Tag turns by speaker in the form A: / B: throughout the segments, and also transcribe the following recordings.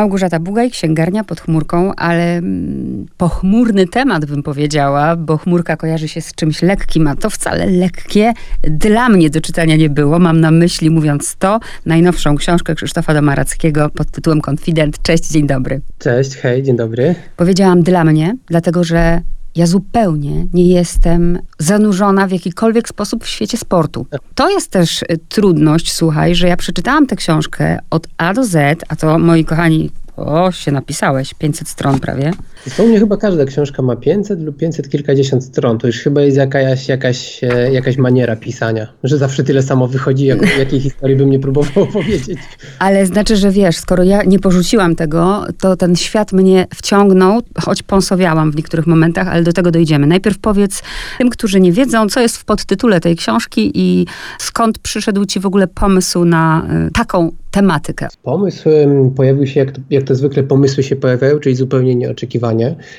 A: Małgorzata Bugaj, księgarnia pod chmurką, ale mm, pochmurny temat bym powiedziała, bo chmurka kojarzy się z czymś lekkim, a to wcale lekkie dla mnie do czytania nie było. Mam na myśli, mówiąc to, najnowszą książkę Krzysztofa Domarackiego pod tytułem Konfident. Cześć, dzień dobry.
B: Cześć, hej, dzień dobry.
A: Powiedziałam dla mnie, dlatego że ja zupełnie nie jestem zanurzona w jakikolwiek sposób w świecie sportu. To jest też y, trudność, słuchaj, że ja przeczytałam tę książkę od A do Z, a to moi kochani o, się napisałeś, 500 stron prawie.
B: To u mnie chyba każda książka ma 500 lub 500 kilkadziesiąt stron. To już chyba jest jakaś, jakaś, e, jakaś maniera pisania, że zawsze tyle samo wychodzi, jak, jakiej historii bym nie próbował powiedzieć.
A: Ale znaczy, że wiesz, skoro ja nie porzuciłam tego, to ten świat mnie wciągnął, choć pąsowiałam w niektórych momentach, ale do tego dojdziemy. Najpierw powiedz tym, którzy nie wiedzą, co jest w podtytule tej książki i skąd przyszedł ci w ogóle pomysł na y, taką tematykę.
B: Pomysł pojawił się, jak to, jak to zwykle pomysły się pojawiają, czyli zupełnie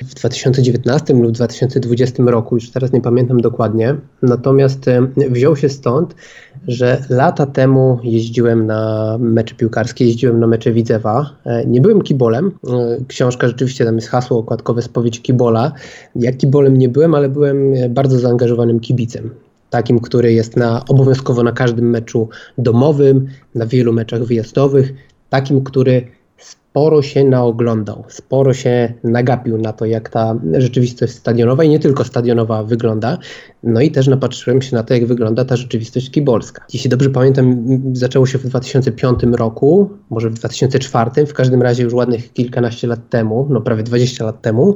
B: W 2019 lub 2020 roku, już teraz nie pamiętam dokładnie. Natomiast wziął się stąd, że lata temu jeździłem na mecze piłkarskie, jeździłem na mecze Widzewa. E, nie byłem kibolem. E, książka rzeczywiście tam jest hasło okładkowe spowiedź kibola. Ja kibolem nie byłem, ale byłem e, bardzo zaangażowanym kibicem takim, który jest na, obowiązkowo na każdym meczu domowym, na wielu meczach wyjazdowych, takim, który sporo się naoglądał, sporo się nagapił na to, jak ta rzeczywistość stadionowa i nie tylko stadionowa wygląda. No i też napatrzyłem się na to, jak wygląda ta rzeczywistość kibolska. Jeśli dobrze pamiętam, zaczęło się w 2005 roku, może w 2004, w każdym razie już ładnych kilkanaście lat temu, no prawie 20 lat temu,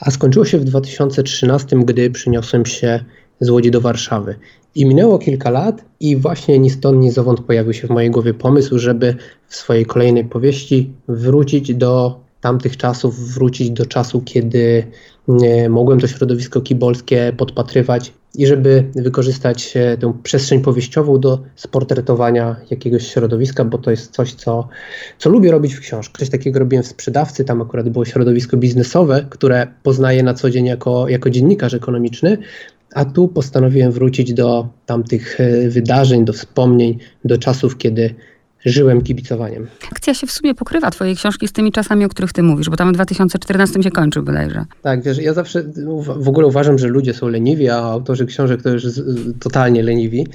B: a skończyło się w 2013, gdy przyniosłem się z Łodzi do Warszawy. I minęło kilka lat i właśnie ni stąd, ni zowąd pojawił się w mojej głowie pomysł, żeby w swojej kolejnej powieści wrócić do tamtych czasów, wrócić do czasu, kiedy nie, mogłem to środowisko kibolskie podpatrywać i żeby wykorzystać e, tę przestrzeń powieściową do sportretowania jakiegoś środowiska, bo to jest coś, co, co lubię robić w książkach. Coś takiego robiłem w sprzedawcy, tam akurat było środowisko biznesowe, które poznaję na co dzień jako, jako dziennikarz ekonomiczny, a tu postanowiłem wrócić do tamtych e, wydarzeń, do wspomnień, do czasów, kiedy żyłem kibicowaniem.
A: Akcja się w sumie pokrywa twojej książki z tymi czasami, o których ty mówisz, bo tam w 2014 się kończył bodajże.
B: Tak, wiesz, ja zawsze w ogóle uważam, że ludzie są leniwi, a autorzy książek to już totalnie leniwi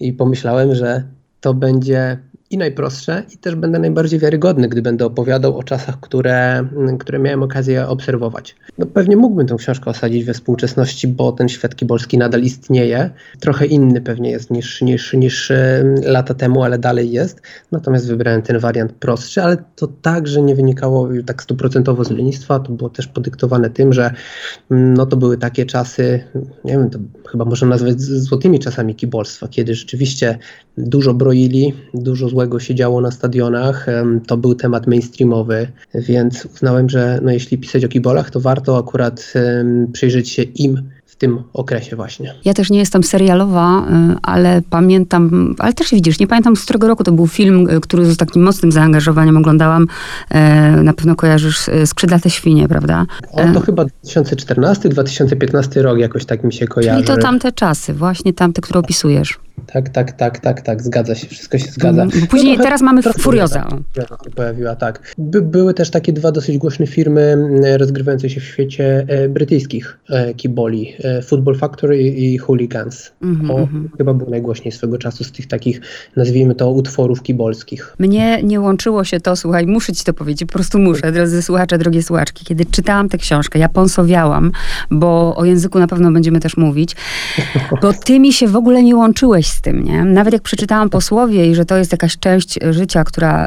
B: i pomyślałem, że to będzie i najprostsze, i też będę najbardziej wiarygodny, gdy będę opowiadał o czasach, które, które miałem okazję obserwować. No pewnie mógłbym tę książkę osadzić we współczesności, bo ten świat kibolski nadal istnieje. Trochę inny pewnie jest niż, niż, niż lata temu, ale dalej jest. Natomiast wybrałem ten wariant prostszy, ale to także nie wynikało tak stuprocentowo z lenistwa. To było też podyktowane tym, że mm, no to były takie czasy, nie wiem, to chyba można nazwać złotymi czasami kibolstwa, kiedy rzeczywiście dużo broili, dużo złego się działo na stadionach. To był temat mainstreamowy, więc uznałem, że no jeśli pisać o kibolach, to warto akurat przyjrzeć się im w tym okresie właśnie.
A: Ja też nie jestem serialowa, y, ale pamiętam, ale też widzisz, nie pamiętam z którego roku to był film, y, który z takim mocnym zaangażowaniem oglądałam. E, na pewno kojarzysz y, Skrzydlate świnie, prawda?
B: On to chyba 2014-2015 rok jakoś tak mi się kojarzy.
A: Czyli to tamte czasy, właśnie tamte, które opisujesz.
B: Tak, tak, tak, tak, tak, zgadza się, wszystko się zgadza.
A: Bo później, teraz mamy Furioza.
B: się pojawiła, tak. By, były też takie dwa dosyć głośne firmy rozgrywające się w świecie e, brytyjskich e, kiboli, e, Football Factory i Hooligans. Mm -hmm. o, mhm. chyba był najgłośniej swego czasu z tych takich, nazwijmy to, utworów kibolskich.
A: Mnie nie łączyło się to, słuchaj, muszę ci to powiedzieć, po prostu muszę, drodzy słuchacze, drogie słuchaczki. Kiedy czytałam tę książkę, ja ponsowiałam, bo o języku na pewno będziemy też mówić, bo ty mi się w ogóle nie łączyłeś z tym, nie? Nawet jak przeczytałam posłowie i że to jest jakaś część życia, która,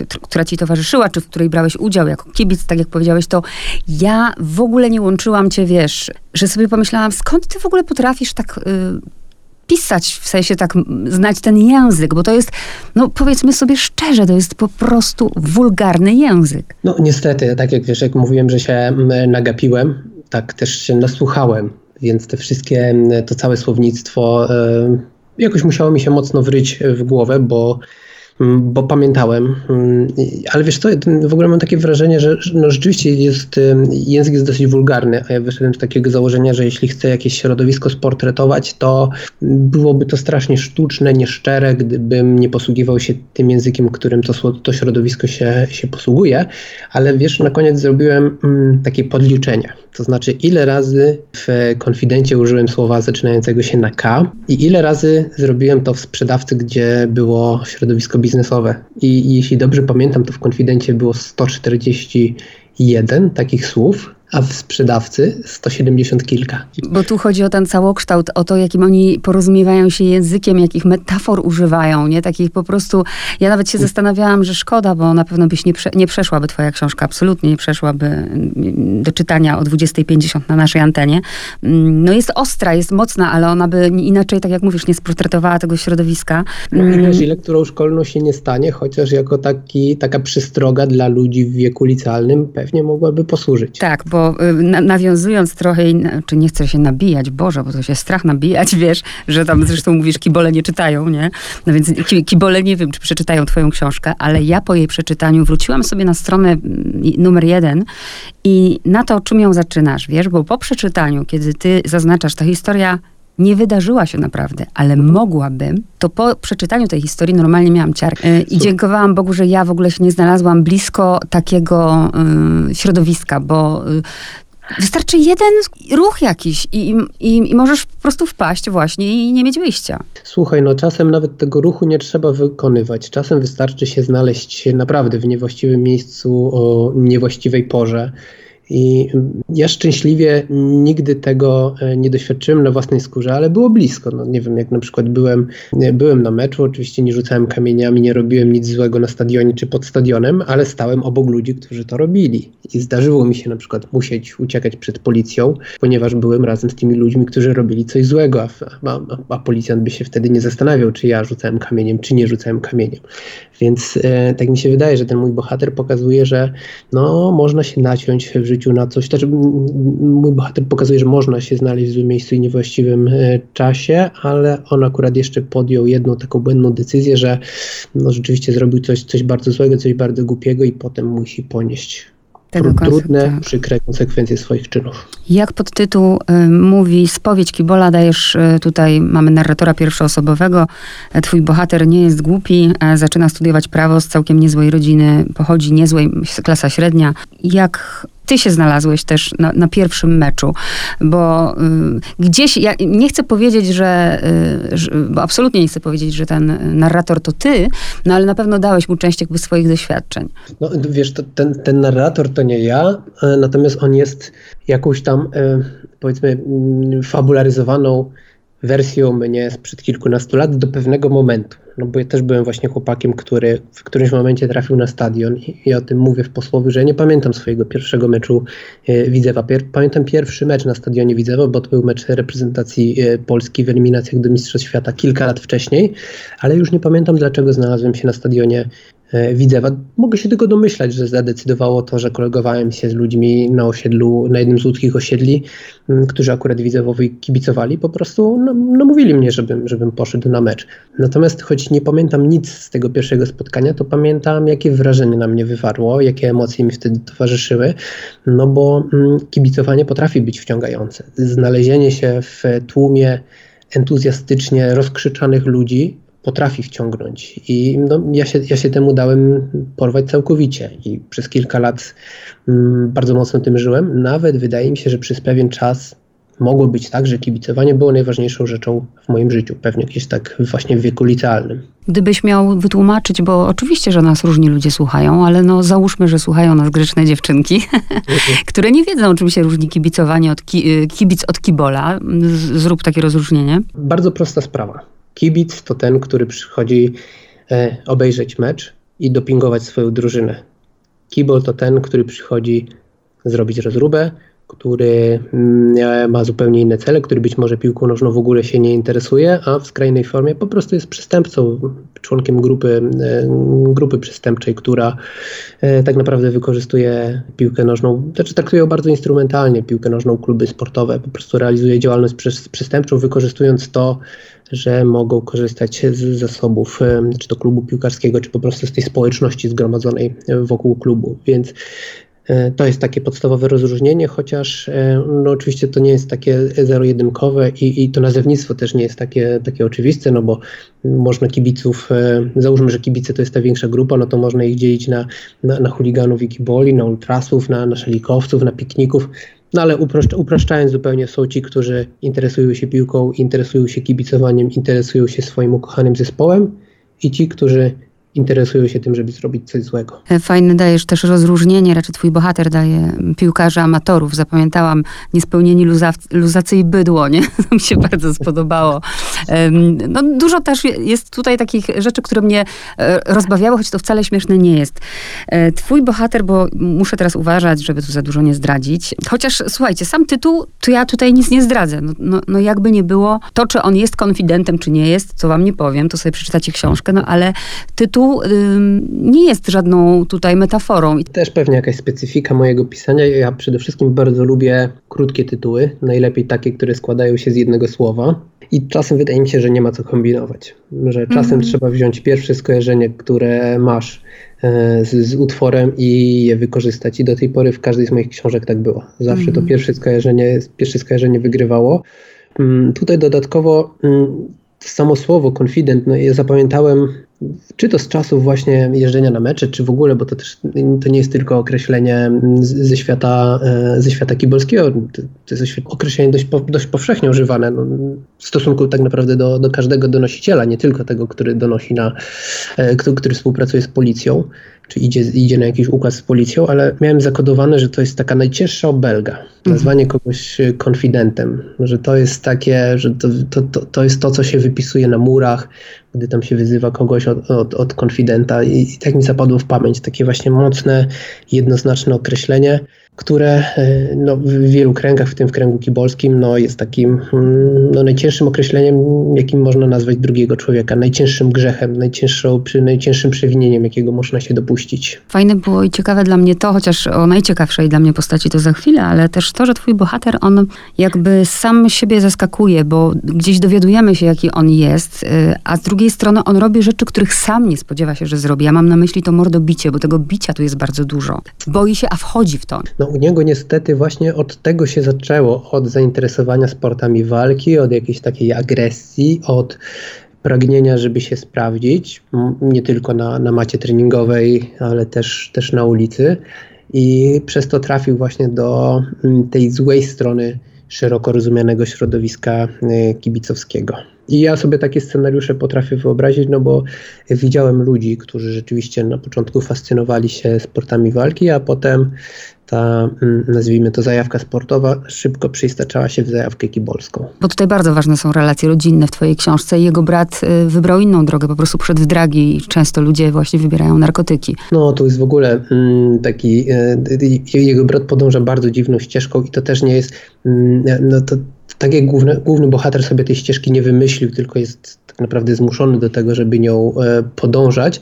A: y, która ci towarzyszyła, czy w której brałeś udział jako kibic, tak jak powiedziałeś, to ja w ogóle nie łączyłam cię, wiesz, że sobie pomyślałam, skąd ty w ogóle potrafisz tak... Y, pisać, w sensie tak znać ten język, bo to jest, no powiedzmy sobie szczerze, to jest po prostu wulgarny język.
B: No niestety, tak jak wiesz, jak mówiłem, że się nagapiłem, tak też się nasłuchałem, więc te wszystkie, to całe słownictwo jakoś musiało mi się mocno wryć w głowę, bo bo pamiętałem. Mm, ale wiesz co, w ogóle mam takie wrażenie, że no rzeczywiście jest, język jest dosyć wulgarny, a ja wyszedłem z takiego założenia, że jeśli chcę jakieś środowisko sportretować, to byłoby to strasznie sztuczne, nieszczere, gdybym nie posługiwał się tym językiem, którym to, to środowisko się, się posługuje. Ale wiesz, na koniec zrobiłem mm, takie podliczenie. To znaczy, ile razy w konfidencie użyłem słowa zaczynającego się na K i ile razy zrobiłem to w sprzedawcy, gdzie było środowisko biznesowe. I, i jeśli dobrze pamiętam, to w konfidencie było 141 takich słów, a w sprzedawcy 170 kilka.
A: Bo tu chodzi o ten całokształt, o to, jakim oni porozumiewają się językiem, jakich metafor używają, nie? Takich po prostu... Ja nawet się zastanawiałam, że szkoda, bo na pewno byś nie, prze, nie przeszłaby twoja książka, absolutnie nie przeszłaby mm, do czytania o 20.50 na naszej antenie. Mm, no jest ostra, jest mocna, ale ona by inaczej, tak jak mówisz, nie sportretowała tego środowiska.
B: Mm. Wiesz, lekturą szkolną się nie stanie, chociaż jako taki, taka przystroga dla ludzi w wieku licealnym pewnie mogłaby posłużyć.
A: Tak, bo Y, na, nawiązując trochę, czy nie chcę się nabijać, Boże, bo to się strach nabijać, wiesz, że tam zresztą mówisz, kibole nie czytają, nie? No więc kibole nie wiem, czy przeczytają twoją książkę, ale ja po jej przeczytaniu wróciłam sobie na stronę mm, numer jeden i na to, czym ją zaczynasz, wiesz, bo po przeczytaniu, kiedy ty zaznaczasz, ta historia nie wydarzyła się naprawdę, ale mogłabym, to po przeczytaniu tej historii normalnie miałam ciar. Y, I dziękowałam Bogu, że ja w ogóle się nie znalazłam blisko takiego y, środowiska, bo y, Wystarczy jeden ruch jakiś i, i, i, możesz po prostu wpaść właśnie i nie mieć wyjścia.
B: Słuchaj, no czasem nawet tego ruchu nie trzeba wykonywać. Czasem wystarczy się znaleźć naprawdę w niewłaściwym miejscu o niewłaściwej porze i ja szczęśliwie nigdy tego e, nie doświadczyłem na własnej skórze, ale było blisko. No, nie wiem, jak na przykład byłem, byłem na meczu, oczywiście nie rzucałem kamieniami, nie robiłem nic złego na stadionie czy pod stadionem, ale stałem obok ludzi, którzy to robili. I zdarzyło mi się na przykład musieć uciekać przed policją, ponieważ byłem razem z tymi ludźmi, którzy robili coś złego, a, a, a policjant by się wtedy nie zastanawiał, czy ja rzucałem kamieniem, czy nie rzucałem kamieniem. Więc e, tak mi się wydaje, że ten mój bohater pokazuje, że no, można się naciąć w życiu na coś. Też mój bohater pokazuje, że można się znaleźć w złym miejscu i niewłaściwym e, czasie, ale on akurat jeszcze podjął jedną taką błędną decyzję, że no, rzeczywiście zrobił coś, coś bardzo złego, coś bardzo głupiego i potem musi ponieść tego trudne, tak. przykre konsekwencje swoich czynów.
A: Jak podtytuł y, mówi spowiedź Kibola, dajesz y, tutaj, mamy narratora pierwszoosobowego, y, twój bohater nie jest głupi, zaczyna studiować prawo z całkiem niezłej rodziny, pochodzi niezłej, klasa średnia. Jak ty się znalazłeś też na, na pierwszym meczu, bo y, gdzieś, ja nie chcę powiedzieć, że, y, bo absolutnie nie chcę powiedzieć, że ten narrator to ty, no ale na pewno dałeś mu część jakby swoich doświadczeń.
B: No wiesz, to, ten, ten narrator to nie ja, e, natomiast on jest jakąś tam, e, powiedzmy, mm, fabularyzowaną wersją mnie sprzed kilkunastu lat do pewnego momentu. No bo ja też byłem właśnie chłopakiem, który w którymś momencie trafił na stadion i, o tym mówię w posłowie, że ja nie pamiętam swojego pierwszego meczu e, Widzewa. Pier, pamiętam pierwszy mecz na stadionie Widzewa, bo to był mecz reprezentacji e, Polski w eliminacjach do Mistrzostw Świata kilka lat wcześniej, ale już nie pamiętam dlaczego znalazłem się na stadionie Widzewa. Mogę się tylko domyślać, że zadecydowało to, że kolegowałem się z ludźmi na osiedlu, na jednym z łódzkich osiedli, którzy akurat Widzewowi kibicowali, po prostu no, namówili mnie, żebym, żebym poszedł na mecz. Natomiast choć nie pamiętam nic z tego pierwszego spotkania, to pamiętam, jakie wrażenie na mnie wywarło, jakie emocje mi wtedy towarzyszyły, no bo kibicowanie potrafi być wciągające. Znalezienie się w tłumie entuzjastycznie rozkrzyczanych ludzi, potrafi wciągnąć. I no, ja, się, ja się temu dałem porwać całkowicie i przez kilka lat mm, bardzo mocno tym żyłem. Nawet wydaje mi się, że przez pewien czas mogło być tak, że kibicowanie było najważniejszą rzeczą w moim życiu, pewnie gdzieś tak właśnie w wieku licealnym.
A: Gdybyś miał wytłumaczyć, bo oczywiście, że nas różni ludzie słuchają, ale no załóżmy, że słuchają nas grzeczne dziewczynki, które nie wiedzą, czym się różni kibicowanie od ki, y, kibic od kibola. Zrób takie rozróżnienie.
B: Bardzo prosta sprawa. Kibic to ten, który przychodzi e, obejrzeć mecz i dopingować swoją drużynę. Kibol to ten, który przychodzi zrobić rozróbę, który mm, ma zupełnie inne cele, który być może piłką nożną w ogóle się nie interesuje, a w skrajnej formie po prostu jest przestępcą, członkiem grupy, e, grupy przestępczej, która e, tak naprawdę wykorzystuje piłkę nożną, znaczy traktuje ją bardzo instrumentalnie, piłkę nożną, kluby sportowe, po prostu realizuje działalność przestępczą, wykorzystując to że mogą korzystać z zasobów czy to klubu piłkarskiego, czy po prostu z tej społeczności zgromadzonej wokół klubu. Więc E, to jest takie podstawowe rozróżnienie, chociaż e, no oczywiście to nie jest takie zero-jedynkowe i, i to nazewnictwo też nie jest takie, takie oczywiste, no bo można kibiców, e, załóżmy, że kibice to jest ta większa grupa, no to można ich dzielić na, na, na chuliganów i kiboli, na ultrasów, na, na szalikowców, na pikników, no ale upraszczając zupełnie, są ci, którzy interesują się piłką, interesują się kibicowaniem, interesują się swoim ukochanym zespołem i ci, którzy interesują się tym, żeby zrobić coś złego.
A: E, fajne dajesz też rozróżnienie, raczej twój bohater daje piłkarzy amatorów. Zapamiętałam niespełnieni luzacy i bydło, nie? To mi się bardzo spodobało. No, dużo też jest tutaj takich rzeczy, które mnie e, rozbawiały, choć to wcale śmieszne nie jest. E, twój bohater, bo muszę teraz uważać, żeby tu za dużo nie zdradzić. Chociaż słuchajcie, sam tytuł, to ja tutaj nic nie zdradzę. No, no, no jakby nie było, to czy on jest konfidentem, czy nie jest, co wam nie powiem, to sobie przeczytacie książkę, no ale tytuł nie jest żadną tutaj metaforą.
B: Też pewnie jakaś specyfika mojego pisania. Ja przede wszystkim bardzo lubię krótkie tytuły, najlepiej takie, które składają się z jednego słowa. I czasem wydaje mi się, że nie ma co kombinować. Że czasem mm. trzeba wziąć pierwsze skojarzenie, które masz e, z, z, utworem i je wykorzystać. I do tej pory w każdej z moich książek tak było. Zawsze mm. to mhm. pierwsze skojarzenie, pierwsze skojarzenie wygrywało. Mm, tutaj dodatkowo mm, samo słowo confident, no ja zapamiętałem czy to z czasów właśnie jeżdżenia na mecze, czy w ogóle, bo to też to nie jest tylko określenie ze świata, e, ze świata kibolskiego, to jest określenie dość, dość powszechnie używane no, w stosunku tak naprawdę do, do każdego donosiciela, nie tylko tego, który donosi na, e, który, który współpracuje z policją czy idzie, idzie na jakiś układ z policją, ale miałem zakodowane, że to jest taka najcięższa obelga. Nazwanie kogoś e, konfidentem, że to jest takie, że to, to, to, to jest to, co się wypisuje na murach, gdy tam się wyzywa kogoś od, od, od konfidenta i, i tak mi zapadło w pamięć takie właśnie mocne, jednoznaczne określenie które e, no, w wielu kręgach, w tym w kręgu kibolskim, no, jest takim mm, no, najcięższym określeniem, jakim można nazwać drugiego człowieka, najcięższym grzechem, najcięższą, przy, najcięższym przewinieniem, jakiego można się dopuścić.
A: Fajne było i ciekawe dla mnie to, chociaż o najciekawszej dla mnie postaci to za chwilę, ale też to, że twój bohater, on jakby sam siebie zaskakuje, bo gdzieś dowiadujemy się, jaki on jest, y, a z drugiej strony on robi rzeczy, których sam nie spodziewa się, że zrobi. Ja mam na myśli to mordobicie, bo tego bicia tu jest bardzo dużo. Boi się, a wchodzi w to.
B: No u niego niestety właśnie od tego się zaczęło, od zainteresowania sportami walki, od jakiejś takiej agresji, od pragnienia, żeby się sprawdzić, nie tylko na, na macie treningowej, ale też, też na ulicy. I przez to trafił właśnie do tej złej strony szeroko rozumianego środowiska y, kibicowskiego. I ja sobie takie scenariusze potrafię wyobrazić, no bo widziałem ludzi, którzy rzeczywiście na początku fascynowali się sportami walki, a potem ta, mm, nazwijmy to, zajawka sportowa szybko przeistaczała się w zajawkę kibolską.
A: Bo tutaj bardzo ważne są relacje rodzinne w twojej książce. Jego brat y, wybrał inną drogę, po prostu przed w dragi i często ludzie właśnie wybierają narkotyki.
B: No, to jest w ogóle mm, taki, y, jego brat podąża bardzo dziwną ścieżką i to też nie jest, mm, no to tak jak główny, główny bohater sobie tej ścieżki nie wymyślił, tylko jest tak naprawdę zmuszony do tego, żeby nią e, podążać,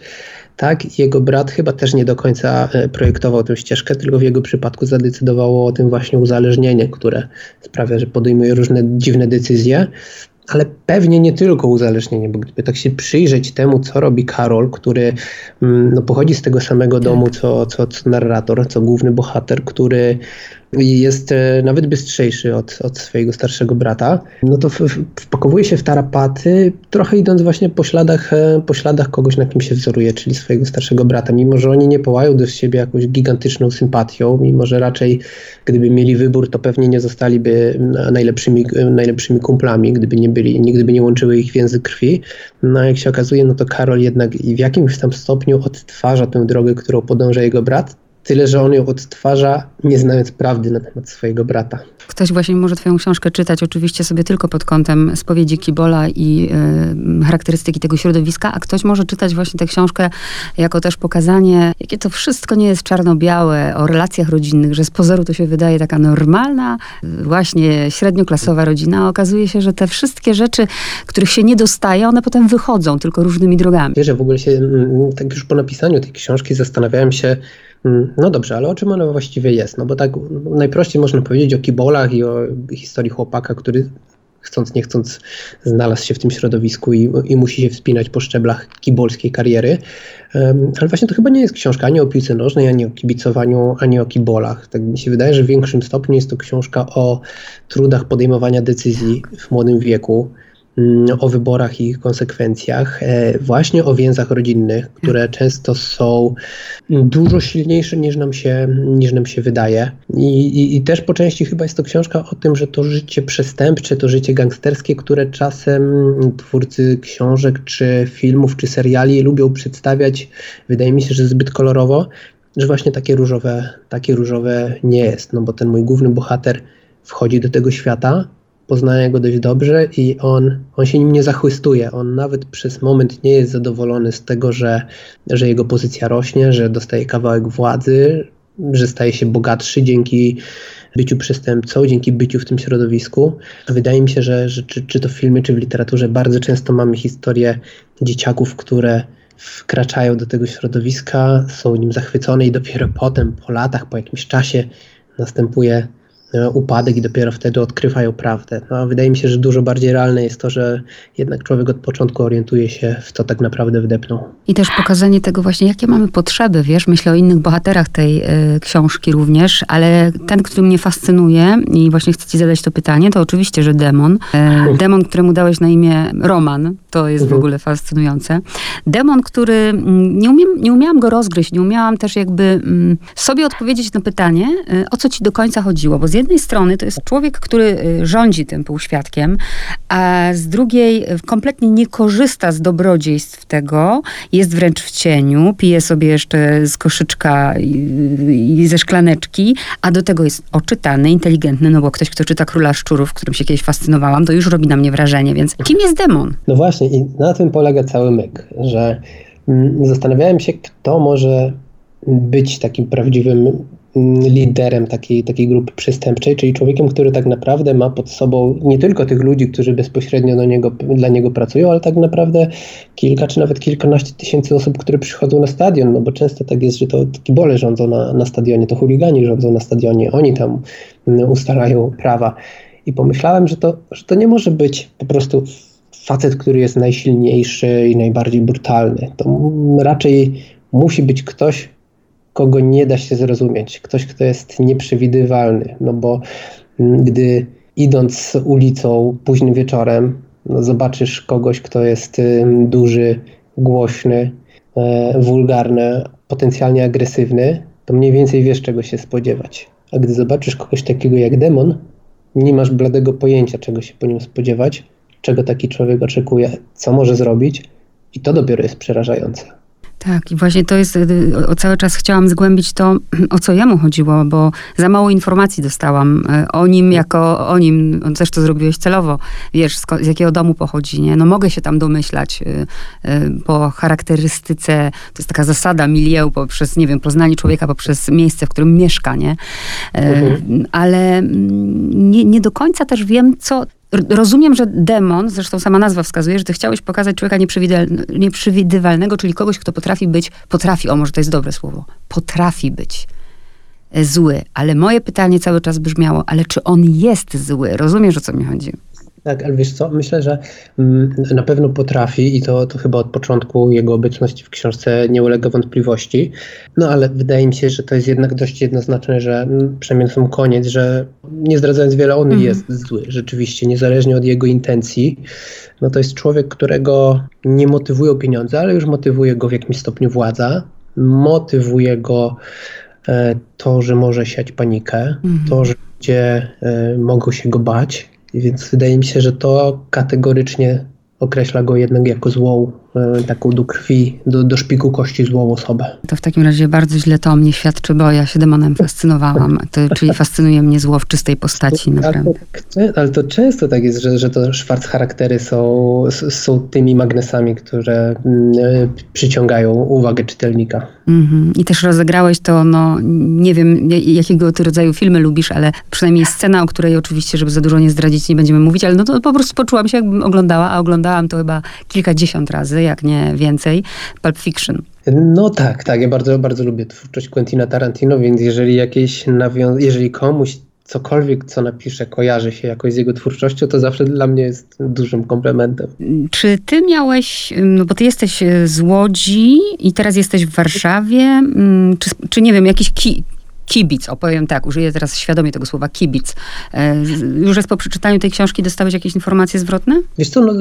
B: tak, jego brat chyba też nie do końca e, projektował tę ścieżkę, tylko w jego przypadku zadecydowało o tym właśnie uzależnienie, które sprawia, że podejmuje różne dziwne decyzje. Ale pewnie nie tylko uzależnienie, bo gdyby tak się przyjrzeć temu, co robi Karol, który mm, no, pochodzi z tego samego domu, co, co, co narrator, co główny bohater, który jest e, nawet bystrzejszy od, od swojego starszego brata, no to wpakowuje się w tarapaty, trochę idąc właśnie po śladach, e, po śladach kogoś, na kim się wzoruje, czyli swojego starszego brata. Mimo, że oni nie połają do siebie jakąś gigantyczną sympatią, mimo, że raczej gdyby mieli wybór, to pewnie nie zostaliby najlepszymi, najlepszymi kumplami, gdyby nie byli, nigdy by nie łączyły ich więzy krwi. No jak się okazuje, no to Karol jednak w jakimś tam stopniu odtwarza tę drogę, którą podąża jego brat, Tyle, że on ją odtwarza, nie znając prawdy na temat swojego brata.
A: Ktoś właśnie może twoją książkę czytać oczywiście sobie tylko pod kątem spowiedzi Kibola i y, charakterystyki tego środowiska, a ktoś może czytać właśnie tę książkę jako też pokazanie, jakie to wszystko nie jest czarno-białe, o relacjach rodzinnych, że z pozoru to się wydaje taka normalna, właśnie średnioklasowa rodzina, a okazuje się, że te wszystkie rzeczy, których się nie dostaje, one potem wychodzą tylko różnymi drogami.
B: Wiesz, że w ogóle się, mm, tak już po napisaniu tej książki zastanawiałem się, no dobrze, ale o czym ona właściwie jest? No bo tak najprościej można powiedzieć o kibolach i o historii chłopaka, który chcąc nie chcąc znalazł się w tym środowisku i, i musi się wspinać po szczeblach kibolskiej kariery. Ale właśnie to chyba nie jest książka ani o piłce nożnej, ani o kibicowaniu, ani o kibolach. Tak mi się wydaje, że w większym stopniu jest to książka o trudach podejmowania decyzji w młodym wieku, Mm, o wyborach i ich konsekwencjach, e, właśnie o więzach rodzinnych, które często są dużo silniejsze niż nam się, niż nam się wydaje. I, i, I, też po części chyba jest to książka o tym, że to życie przestępcze, to życie gangsterskie, które czasem twórcy książek, czy filmów, czy seriali lubią przedstawiać, wydaje mi się, że zbyt kolorowo, że właśnie takie różowe, takie różowe nie jest, no bo ten mój główny bohater wchodzi do tego świata, poznaje go dość dobrze i on, on się nim nie zachłystuje. On nawet przez moment nie jest zadowolony z tego, że, że jego pozycja rośnie, że dostaje kawałek władzy, że staje się bogatszy dzięki byciu przestępcą, dzięki byciu w tym środowisku. Wydaje mi się, że, że czy, czy to w filmie, czy w literaturze bardzo często mamy historię dzieciaków, które wkraczają do tego środowiska, są nim zachwycone i dopiero potem, po latach, po jakimś czasie następuje upadek i dopiero wtedy odkrywają prawdę. No, wydaje mi się, że dużo bardziej realne jest to, że jednak człowiek od początku orientuje się, w co tak naprawdę wdepnął.
A: I też pokazanie tego właśnie, jakie mamy potrzeby, wiesz, myślę o innych bohaterach tej y, książki również, ale ten, który mnie fascynuje i właśnie chcę ci zadać to pytanie, to oczywiście, że demon. Y, demon, któremu dałeś na imię Roman, to jest w mhm. ogóle fascynujące. Demon, który mm, nie, umiem, nie umiałam go rozgryźć, nie umiałam też jakby mm, sobie odpowiedzieć na pytanie, y, o co ci do końca chodziło, bo z jednej strony to jest człowiek, który y, rządzi tym półświadkiem, a z drugiej y, kompletnie nie korzysta z dobrodziejstw tego, jest wręcz w cieniu, pije sobie jeszcze z koszyczka i, i ze szklaneczki, a do tego jest oczytany, inteligentny, no bo ktoś, kto czyta Króla Szczurów, którym się kiedyś fascynowałam, to już robi na mnie wrażenie, więc kim jest demon?
B: No właśnie i na tym polega cały myk, że mm, zastanawiałem się, kto może być takim prawdziwym liderem takiej, takiej grupy przestępczej, czyli człowiekiem, który tak naprawdę ma pod sobą nie tylko tych ludzi, którzy bezpośrednio do niego, dla niego pracują, ale tak naprawdę kilka czy nawet kilkanaście tysięcy osób, które przychodzą na stadion, no bo często tak jest, że to kibole rządzą na, na stadionie, to chuligani rządzą na stadionie, oni tam mm, ustalają prawa. I pomyślałem, że to, że to nie może być po prostu facet, który jest najsilniejszy i najbardziej brutalny. To raczej musi być ktoś, kogo nie da się zrozumieć, ktoś, kto jest nieprzewidywalny, no bo mm, gdy idąc ulicą późnym wieczorem, no zobaczysz kogoś, kto jest duży, głośny, e, wulgarny, potencjalnie agresywny, to mniej więcej wiesz, czego się spodziewać. A gdy zobaczysz kogoś takiego jak demon, nie masz bladego pojęcia, czego się po nim spodziewać, czego taki człowiek oczekuje, co może zrobić, i to dopiero jest przerażające.
A: Tak, i właśnie to jest, y, o, cały czas chciałam zgłębić to, o co jemu chodziło, bo za mało informacji dostałam y, o nim jako o nim. Też to zrobiłeś celowo. Wiesz, z, z jakiego domu pochodzi, nie? No mogę się tam domyślać y, po charakterystyce, to jest taka zasada milieu poprzez, nie wiem, poznanie człowieka poprzez miejsce, w którym mieszka, nie? Mhm. Ale mm, nie, nie do końca też wiem, co Rozumiem, że demon, zresztą sama nazwa wskazuje, że ty chciałeś pokazać człowieka nieprzewidywalnego, czyli kogoś, kto potrafi być, potrafi, o może to jest dobre słowo, potrafi być e, zły. Ale moje pytanie cały czas brzmiało, ale czy on jest zły? Rozumiesz, o co mi chodzi?
B: Tak, ale wiesz co, myślę, że mm, na pewno potrafi i to, to chyba od początku jego obecności w książce nie ulega wątpliwości. No ale wydaje mi się, że to jest jednak dość jednoznaczne, że mm, przynajmniej na sam koniec, że nie zdradzając wiele, on mhm. jest zły, rzeczywiście, niezależnie od jego intencji. No to jest człowiek, którego nie motywują pieniądze, ale już motywuje go w jakimś stopniu władza, motywuje go e, to, że może siać panikę, mhm. to, że ludzie e, mogą się go bać, więc wydaje mi się, że to kategorycznie określa go jednak jako złą, taką do krwi, do, do szpiku kości złą osobę.
A: To w takim razie bardzo źle to o mnie świadczy, bo ja się demonem fascynowałam, to, czyli fascynuje mnie zło w czystej postaci, naprawdę.
B: Ale to, ale to często tak jest, że, że to szwarc charaktery są, są tymi magnesami, które mm, e, przyciągają uwagę czytelnika.
A: Mm-hmm. I też rozegrałeś to, no nie wiem jakiego ty rodzaju filmy lubisz, ale przynajmniej scena, o której oczywiście, żeby za dużo nie zdradzić, nie będziemy mówić, ale no to po prostu poczułam się jakbym oglądała, a oglądałam to chyba kilkadziesiąt razy, jak nie więcej, Pulp Fiction.
B: No tak, tak. Ja bardzo, bardzo lubię twórczość Quentina Tarantino, więc jeżeli jakieś nawią- jeżeli komuś cokolwiek, co napisze, kojarzy się jakoś z jego twórczością, to zawsze dla mnie jest dużym komplementem.
A: Czy ty miałeś, no bo ty jesteś z Łodzi i teraz jesteś w Warszawie, mm, czy, czy nie wiem, jakiś ki kibic, opowiem tak, użyję teraz świadomie tego słowa kibic. E, już raz po przeczytaniu tej książki dostałeś jakieś informacje zwrotne?
B: Wiesz co, no,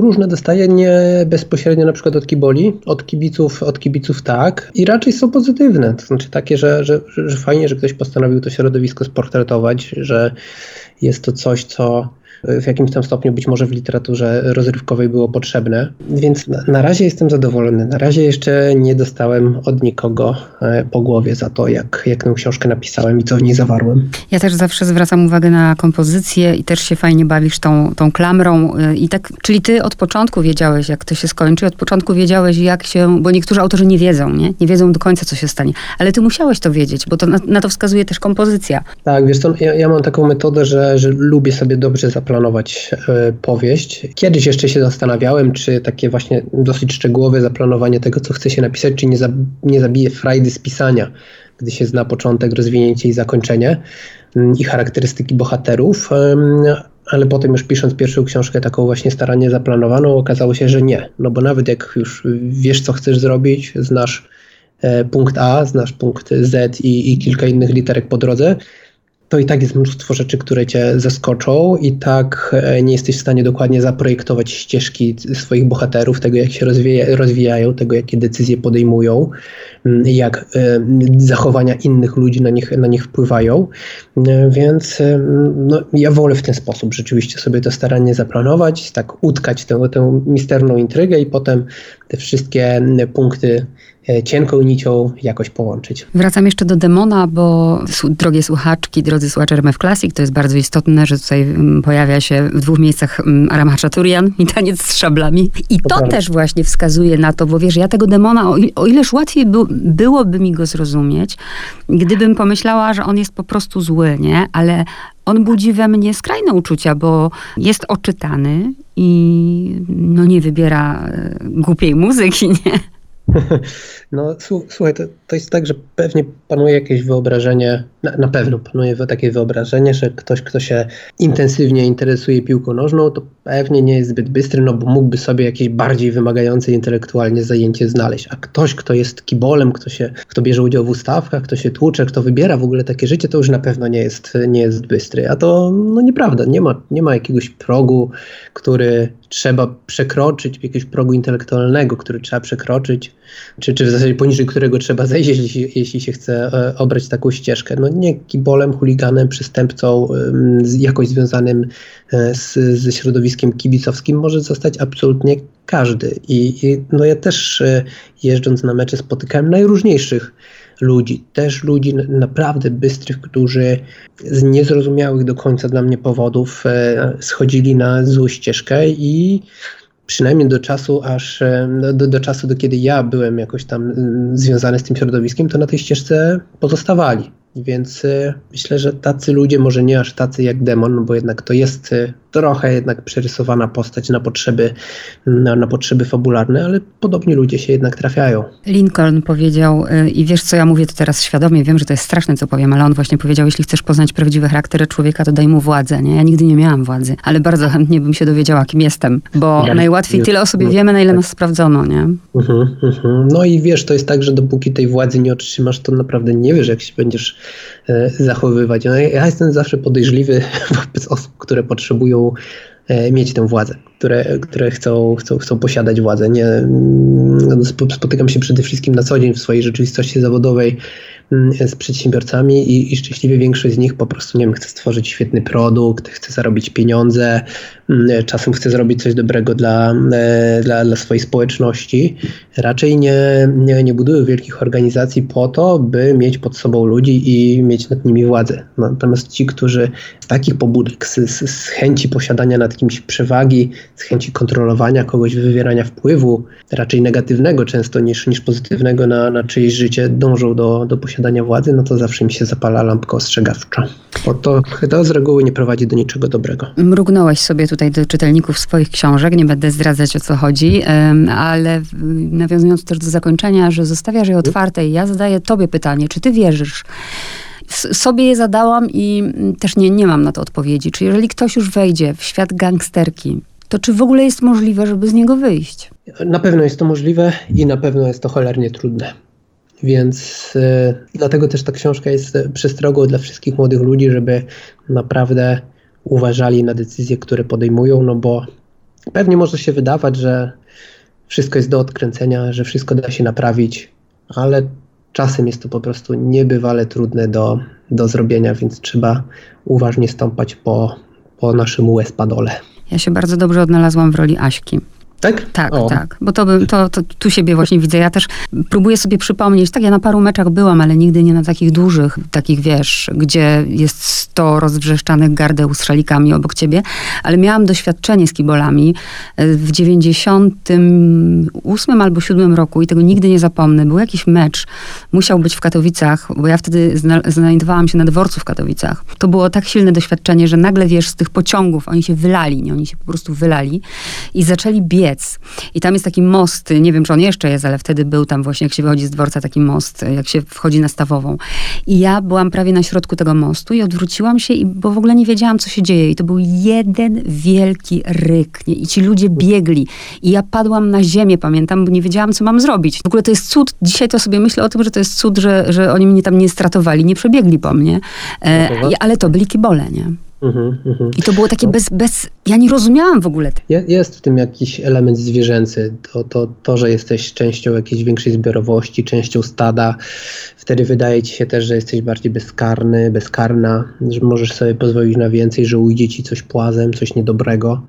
B: różne dostaję, nie bezpośrednio na przykład od kiboli, od kibiców, od kibiców tak i raczej są pozytywne, to znaczy takie, że, że, że fajnie, że ktoś postanowił to środowisko sportretować, że jest to coś, co w jakimś tam stopniu być może w literaturze rozrywkowej było potrzebne. Więc na, na razie jestem zadowolony. Na razie jeszcze nie dostałem od nikogo e, po głowie za to, jak, jak tę książkę napisałem i co w niej zawarłem.
A: Ja też zawsze zwracam uwagę na kompozycję i też się fajnie bawisz tą, tą klamrą. E, I tak, czyli ty od początku wiedziałeś, jak to się skończy, od początku wiedziałeś, jak się, bo niektórzy autorzy nie wiedzą, nie? Nie wiedzą do końca, co się stanie. Ale ty musiałeś to wiedzieć, bo to na, na to wskazuje też kompozycja.
B: Tak, wiesz co, ja, ja mam taką metodę, że, że lubię sobie dobrze zaplanować zaplanować e, powieść. Kiedyś jeszcze się zastanawiałem, czy takie właśnie dosyć szczegółowe zaplanowanie tego, co chce się napisać, czy nie, za, nie zabije frajdy z pisania, gdy się zna początek, rozwinięcie i zakończenie mm, i charakterystyki bohaterów. Ale potem już pisząc pierwszą książkę, taką właśnie starannie zaplanowaną, okazało się, że nie. No bo nawet jak już wiesz, co chcesz zrobić, znasz e, punkt A, znasz punkt Z i, i kilka innych literek po drodze, to i tak jest mnóstwo rzeczy, które cię zaskoczą, i tak e, nie jesteś w stanie dokładnie zaprojektować ścieżki swoich bohaterów, tego jak się rozwija, rozwijają, tego jakie decyzje podejmują, mm, jak e, zachowania innych ludzi na nich, na nich wpływają. E, więc no, ja wolę w ten sposób rzeczywiście sobie to starannie zaplanować, tak utkać tę, tę misterną intrygę i potem te wszystkie punkty cienką nicią jakoś połączyć.
A: Wracam jeszcze do demona, bo drogie słuchaczki, drodzy słuchacze RMF Classic, to jest bardzo istotne, że tutaj mm, pojawia się w dwóch miejscach mm, Aram Hachaturian i taniec z szablami. I to, to też właśnie wskazuje na to, bo wiesz, ja tego demona, o, o ileż łatwiej by, byłoby mi go zrozumieć, gdybym pomyślała, że on jest po prostu zły, nie? Ale on budzi we mnie skrajne uczucia, bo jest oczytany i no nie wybiera e, głupiej muzyki, nie?
B: No słuchaj, to, to jest tak, że pewnie panuje jakieś wyobrażenie, na, na, pewno panuje takie wyobrażenie, że ktoś, kto się intensywnie interesuje piłką nożną, to pewnie nie jest zbyt bystry, no bo mógłby sobie jakieś bardziej wymagające intelektualnie zajęcie znaleźć. A ktoś, kto jest kibolem, kto, się, kto bierze udział w ustawkach, kto się tłucze, kto wybiera w ogóle takie życie, to już na pewno nie jest, nie jest bystry. A to no nieprawda, nie ma, nie ma jakiegoś progu, który trzeba przekroczyć, jakiegoś progu intelektualnego, który trzeba przekroczyć, czy, czy w zasadzie poniżej którego trzeba zejść, jeśli, jeśli się chce e, obrać taką ścieżkę. No nie kibolem, chuliganem, przestępcą, jakoś związanym e, z, ze środowiskiem kibicowskim może zostać absolutnie każdy. I, i no ja też e, jeżdżąc na mecze spotykałem najróżniejszych ludzi, też ludzi naprawdę bystrych, którzy z niezrozumiałych do końca dla mnie powodów e, schodzili na złą ścieżkę i przynajmniej do czasu, aż e, do, do czasu, do kiedy ja byłem jakoś tam mm, związany z tym środowiskiem, to na tej ścieżce pozostawali. Więc y, myślę, że tacy ludzie, może nie aż tacy jak demon, bo jednak to jest y, trochę jednak przerysowana postać na potrzeby, na, na, potrzeby fabularne, ale podobni ludzie się jednak trafiają.
A: Lincoln powiedział, y, i wiesz co, ja mówię to teraz świadomie, wiem, że to jest straszne, co powiem, ale on właśnie powiedział, jeśli chcesz poznać prawdziwe charaktery człowieka, to daj mu władzę, nie? Ja nigdy nie miałam władzy, ale bardzo chętnie bym się dowiedziała, kim jestem, bo ja, najłatwiej tyle o sobie no, wiemy, na ile tak. nas sprawdzono, nie? Uh-huh,
B: uh-huh. No i wiesz, to jest tak, że dopóki tej władzy nie otrzymasz, to naprawdę nie wiesz, jak się będziesz zachowywać. No, ja jestem zawsze podejrzliwy wobec osób, które potrzebują E, mieć tę władzę, które, które chcą, chcą, chcą posiadać władzę. Nie, mm, spotykam się przede wszystkim na co dzień w swojej rzeczywistości zawodowej Mm, z przedsiębiorcami i, i szczęśliwie większość z nich po prostu, nie wiem, chce stworzyć świetny produkt, chce zarobić pieniądze, czasem chce zrobić coś dobrego dla, e, dla, dla swojej społeczności. Raczej nie, nie, nie budują wielkich organizacji po to, by mieć pod sobą ludzi i mieć nad nimi władzę. Natomiast ci, którzy z takich pobudek, z, z, z chęci posiadania nad kimś przewagi, z chęci kontrolowania kogoś, wywierania wpływu, raczej negatywnego często niż, niż pozytywnego na, na czyjeś życie, dążą do, do posiadania władzy, no to zawsze mi się zapala lampka ostrzegawcza. Bo to chyba z reguły nie prowadzi do niczego dobrego.
A: Mrugnąłeś sobie tutaj do czytelników swoich książek, nie będę zdradzać o co chodzi, ale nawiązując też do zakończenia, że zostawiasz je otwarte i ja zadaję tobie pytanie, czy ty wierzysz sobie je zadałam i mm, też nie, nie mam na to odpowiedzi. Czy jeżeli ktoś już wejdzie w świat gangsterki, to czy w ogóle jest możliwe, żeby z niego wyjść?
B: Na pewno jest to możliwe i na pewno jest to cholernie trudne. Więc y, dlatego też ta książka jest przestrogą dla wszystkich młodych ludzi, żeby naprawdę uważali na decyzje, które podejmują, no bo pewnie może się wydawać, że wszystko jest do odkręcenia, że wszystko da się naprawić, ale czasem jest to po prostu niebywale trudne do, do zrobienia, więc trzeba uważnie stąpać po, po naszym łez-padole.
A: Ja się bardzo dobrze odnalazłam w roli Aśki.
B: Tak?
A: Tak, o. tak. Bo to, to, to tu siebie właśnie widzę. Ja też próbuję sobie przypomnieć, tak ja na paru meczach byłam, ale nigdy nie na takich dużych, takich wiesz, gdzie jest sto rozwrzeszczanych gardeł z szalikami obok ciebie, ale miałam doświadczenie z kibolami w 98 albo 7 roku i tego nigdy nie zapomnę. Był jakiś mecz, musiał być w Katowicach, bo ja wtedy znajdowałam się na dworcu w Katowicach. To było tak silne doświadczenie, że nagle wiesz, z tych pociągów oni się wylali, nie? Oni się po prostu wylali i zaczęli biec i tam jest taki most, nie wiem, czy on jeszcze jest, ale wtedy był tam właśnie, jak się wychodzi z dworca, taki most, jak się wchodzi na Stawową. I ja byłam prawie na środku tego mostu i odwróciłam się, i, bo w ogóle nie wiedziałam, co się dzieje. I to był jeden wielki ryk. Nie? I ci ludzie biegli. I ja padłam na ziemię, pamiętam, bo nie wiedziałam, co mam zrobić. W ogóle to jest cud. Dzisiaj to sobie myślę o tym, że to jest cud, że, że oni mnie tam nie stratowali, nie przebiegli po mnie. E, ale to byli kibole, nie? Mhm, mhm. I to było takie bez, bez... Ja nie rozumiałam w ogóle.
B: Jest w tym jakiś element zwierzęcy. To, to, to, że jesteś częścią jakiejś większej zbiorowości, częścią stada, wtedy wydaje ci się też, że jesteś bardziej bezkarny, bezkarna, że możesz sobie pozwolić na więcej, że ujdzie ci coś płazem, coś niedobrego.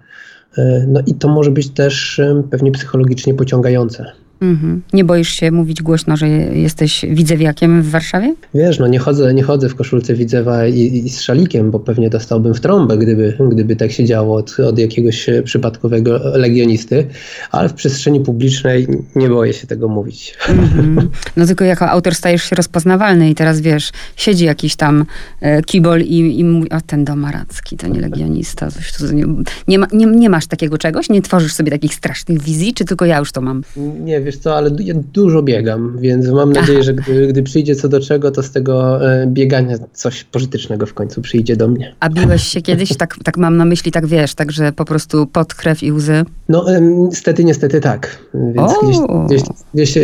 B: E, no i to może być też pewnie psychologicznie pociągające.
A: Mhm. Nie boisz się mówić głośno, że jesteś widzewiakiem w Warszawie?
B: Wiesz, no nie chodzę, nie chodzę w koszulce widzewa i, i z szalikiem, bo pewnie dostałbym w trąbę, gdyby, gdyby tak się działo od, od jakiegoś przypadkowego legionisty, ale w przestrzeni publicznej nie boję się tego mówić. Mhm.
A: No tylko jako autor stajesz się rozpoznawalny i teraz wiesz, siedzi jakiś tam e, kibol i, i mówi, o ten Domaracki, to nie legionista. Coś, to nie, nie, ma, nie, nie masz takiego czegoś? Nie tworzysz sobie takich strasznych wizji, czy tylko ja już to mam?
B: Nie, wiesz co, ale ja dużo biegam, więc mam nadzieję, że gdy, gdy przyjdzie co do czego, to z tego e, biegania coś pożytecznego w końcu przyjdzie do mnie.
A: A biłeś się kiedyś, tak, tak mam na myśli, tak wiesz, tak, że po prostu pod krew i łzy?
B: No niestety, niestety tak. Więc gdzieś, gdzieś, gdzieś, e,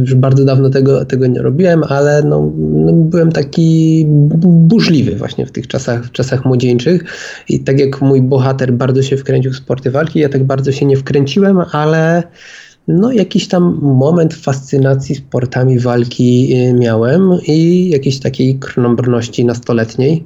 B: już bardzo dawno tego, tego nie robiłem, ale no, no, byłem taki burzliwy właśnie w tych czasach, w czasach młodzieńczych i tak jak mój bohater bardzo się wkręcił w sporty walki, ja tak bardzo się nie wkręciłem, ale no, jakiś tam moment fascynacji sportami walki y, miałem i jakiejś takiej krnąbrności nastoletniej.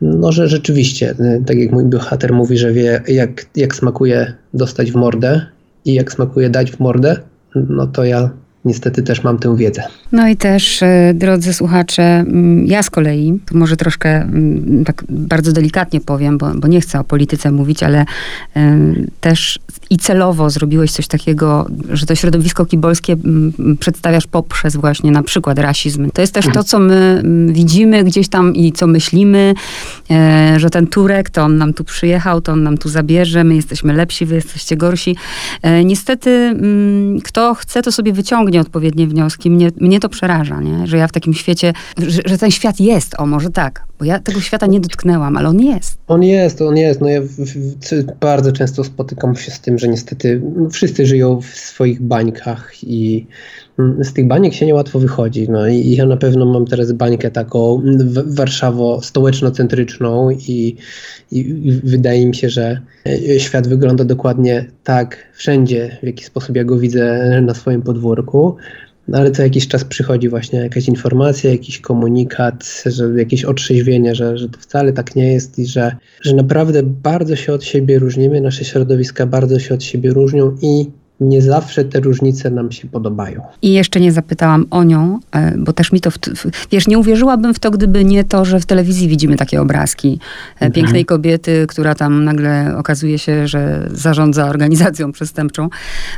B: No, że rzeczywiście, y, tak jak mój bohater mówi, że wie, jak, jak smakuje dostać w mordę i jak smakuje dać w mordę, no to ja niestety też mam tę wiedzę.
A: No i też, e, drodzy słuchacze, mm, ja z kolei, może troszkę mm, tak bardzo delikatnie powiem, bo, bo nie chcę o polityce mówić, ale też i celowo zrobiłeś coś takiego, że to środowisko kibolskie mm, przedstawiasz poprzez właśnie na przykład rasizm. To jest też to, co my widzimy gdzieś tam i co myślimy, e, że ten Turek, to on nam tu przyjechał, to on nam tu zabierze, my jesteśmy lepsi, wy jesteście gorsi. E, niestety, kto chce, to sobie wyciągnie odpowiednie wnioski. Mnie, mnie to przeraża, nie? że ja w takim świecie, że, że, ten świat jest, o może tak, bo ja tego świata nie dotknęłam, ale on jest.
B: On jest, on jest. No ja w, w, bardzo często spotykam się z tym, że niestety no, wszyscy żyją w swoich bańkach i mm, z tych baniek się niełatwo wychodzi. No i ja na pewno mam teraz bańkę taką warszawo-stołeczno-centryczną i, i, i wydaje mi się, że e, świat wygląda dokładnie tak wszędzie, w jaki sposób ja go widzę na swoim podwórku. No ale co jakiś czas przychodzi właśnie jakaś informacja, jakiś komunikat, że jakieś otrzeźwienie, że, że to wcale tak nie jest i że, że naprawdę bardzo się od siebie różnimy, nasze środowiska bardzo się od siebie różnią i nie zawsze te różnice nam się podobają.
A: I jeszcze nie zapytałam o nią, e, bo też mi to, w, wiesz, nie uwierzyłabym w to, gdyby nie to, że w telewizji widzimy takie obrazki e, mhm. pięknej kobiety, która tam nagle okazuje się, że zarządza organizacją przestępczą.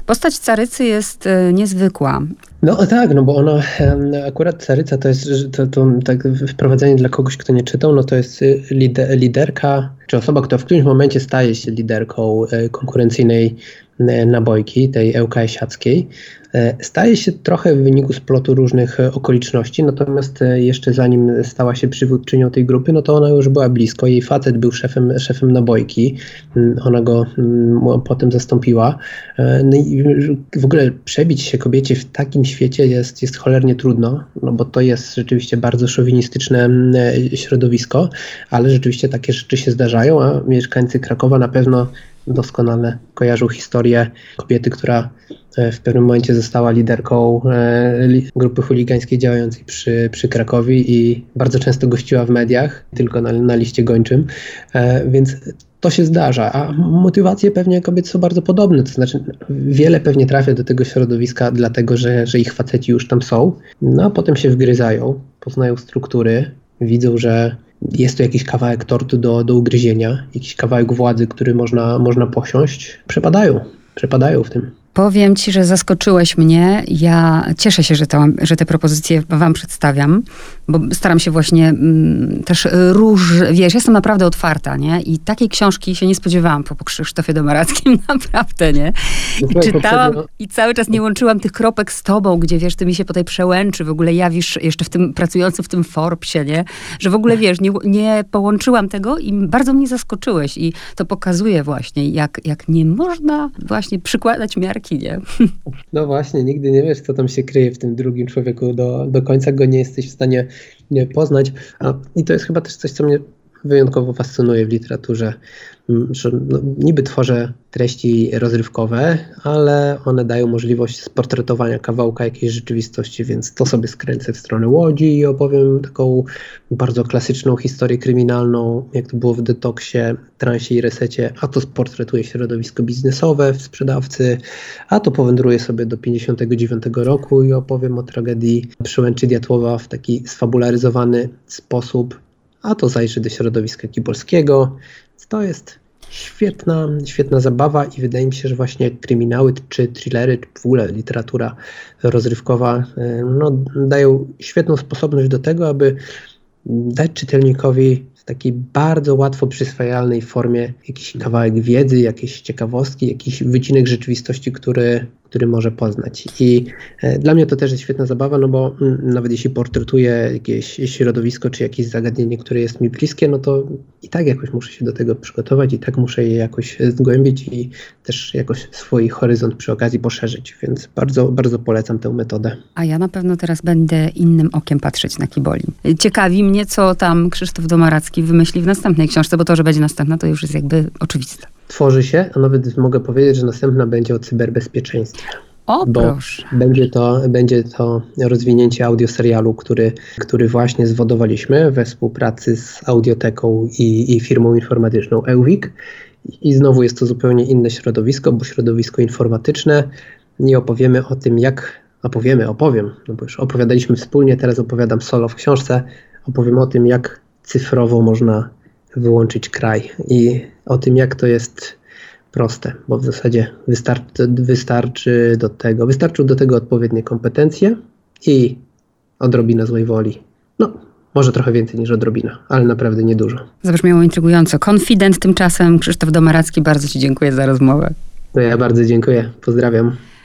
A: Postać Carycy jest e, niezwykła.
B: No tak, no bo ona, akurat Caryca to jest, to, to tak wprowadzenie dla kogoś, kto nie czytał, no to jest lider, liderka, czy osoba, która w którymś momencie staje się liderką konkurencyjnej nabojki, tej ŁKS-siackiej. E, staje się trochę w wyniku splotu różnych e, okoliczności, natomiast e, jeszcze zanim stała się przywódczynią tej grupy, no to ona już była blisko. Jej facet był szefem, szefem nabojki, mm, ona go mm, potem zastąpiła. No i w ogóle przebić się kobiecie w takim świecie jest, jest cholernie trudno, no bo to jest rzeczywiście bardzo szowinistyczne mm, środowisko, ale rzeczywiście takie rzeczy się zdarzają, a mieszkańcy Krakowa na pewno doskonale kojarzą historię kobiety, która e, w pewnym momencie została liderką e, grupy chuligańskiej działającej przy, przy Krakowie i bardzo często gościła w mediach, tylko na, na liście gończym, e, więc to się zdarza, a motywacje pewnie kobiet są bardzo podobne, to znaczy wiele pewnie trafia do tego środowiska dlatego, że, że ich faceci już tam są, no a potem się wgryzają, poznają struktury, widzą, że jest to jakiś kawałek tortu do, do ugryzienia, jakiś kawałek władzy, który można, można posiąść, przepadają, przepadają w tym.
A: Powiem ci, że zaskoczyłeś mnie. Ja cieszę się, że, to, że te propozycje wam przedstawiam, bo staram się właśnie mm, też róż, wiesz, jestem naprawdę otwarta, nie? I takiej książki się nie spodziewałam po, po Krzysztofie Domarackim, naprawdę, nie? I czytałam i cały czas nie łączyłam tych kropek z tobą, gdzie, wiesz, ty mi się po tej przełęczy w ogóle jawisz, jeszcze w tym, pracujący w tym Forbesie, nie? Że w ogóle, wiesz, nie, nie połączyłam tego i bardzo mnie zaskoczyłeś i to pokazuje właśnie, jak, jak nie można właśnie przykładać miarki kinie.
B: No właśnie, nigdy nie wiesz, co tam się kryje w tym drugim człowieku. Do, do końca go nie jesteś w stanie nie poznać. A, I to jest chyba też coś, co mnie wyjątkowo fascynuje w literaturze, że no, niby tworzę treści rozrywkowe, ale one dają możliwość sportretowania kawałka jakiejś rzeczywistości, więc to sobie skręcę w stronę Łodzi i opowiem taką bardzo klasyczną historię kryminalną, jak to było w Detoksie, Transie i Resecie, a to sportretuję środowisko biznesowe w sprzedawcy, a to powędruję sobie do 59 roku i opowiem o tragedii Przyłęczy Diatłowa w taki sfabularyzowany sposób, a to zajrzy do środowiska kibolskiego. To jest świetna, świetna zabawa i wydaje mi się, że właśnie kryminały, czy thrillery, czy w ogóle literatura rozrywkowa e, no, dają świetną sposobność do tego, aby dać czytelnikowi takiej bardzo łatwo przyswajalnej formie jakiś kawałek wiedzy, jakieś ciekawostki, jakiś wycinek rzeczywistości, który, który może poznać. I e, dla mnie to też jest świetna zabawa, no bo mm, nawet jeśli portretuję jakieś środowisko czy jakieś zagadnienie, które jest mi bliskie, no to i tak jakoś muszę się do tego przygotować, i tak muszę je jakoś zgłębić i też jakoś swój horyzont przy okazji poszerzyć, więc bardzo, bardzo polecam tę metodę.
A: A ja na pewno teraz będę innym okiem patrzeć na Kiboli. Ciekawi mnie, co tam Krzysztof Domaracki wymyśli w następnej książce, bo to, że będzie następna, to już jest jakby oczywiste.
B: Tworzy się, a nawet mogę powiedzieć, że następna będzie o cyberbezpieczeństwie.
A: O, bo proszę.
B: Będzie to, będzie to rozwinięcie audioserialu, który, który właśnie zwodowaliśmy we współpracy z Audioteką i, i firmą informatyczną Euvik. I znowu jest to zupełnie inne środowisko, bo środowisko informatyczne. Nie opowiemy o tym, jak opowiemy, opowiem, no bo już opowiadaliśmy wspólnie, teraz opowiadam solo w książce. Opowiem o tym, jak cyfrowo można wyłączyć kraj i o tym, jak to jest proste, bo w zasadzie wystarczy, wystarczy do tego, wystarczą do tego odpowiednie kompetencje i odrobina złej woli. No, może trochę więcej niż odrobina, ale naprawdę niedużo.
A: Zabrzmiało intrygująco. Konfident tymczasem Krzysztof Domaracki, bardzo Ci dziękuję za rozmowę.
B: No ja bardzo dziękuję. Pozdrawiam.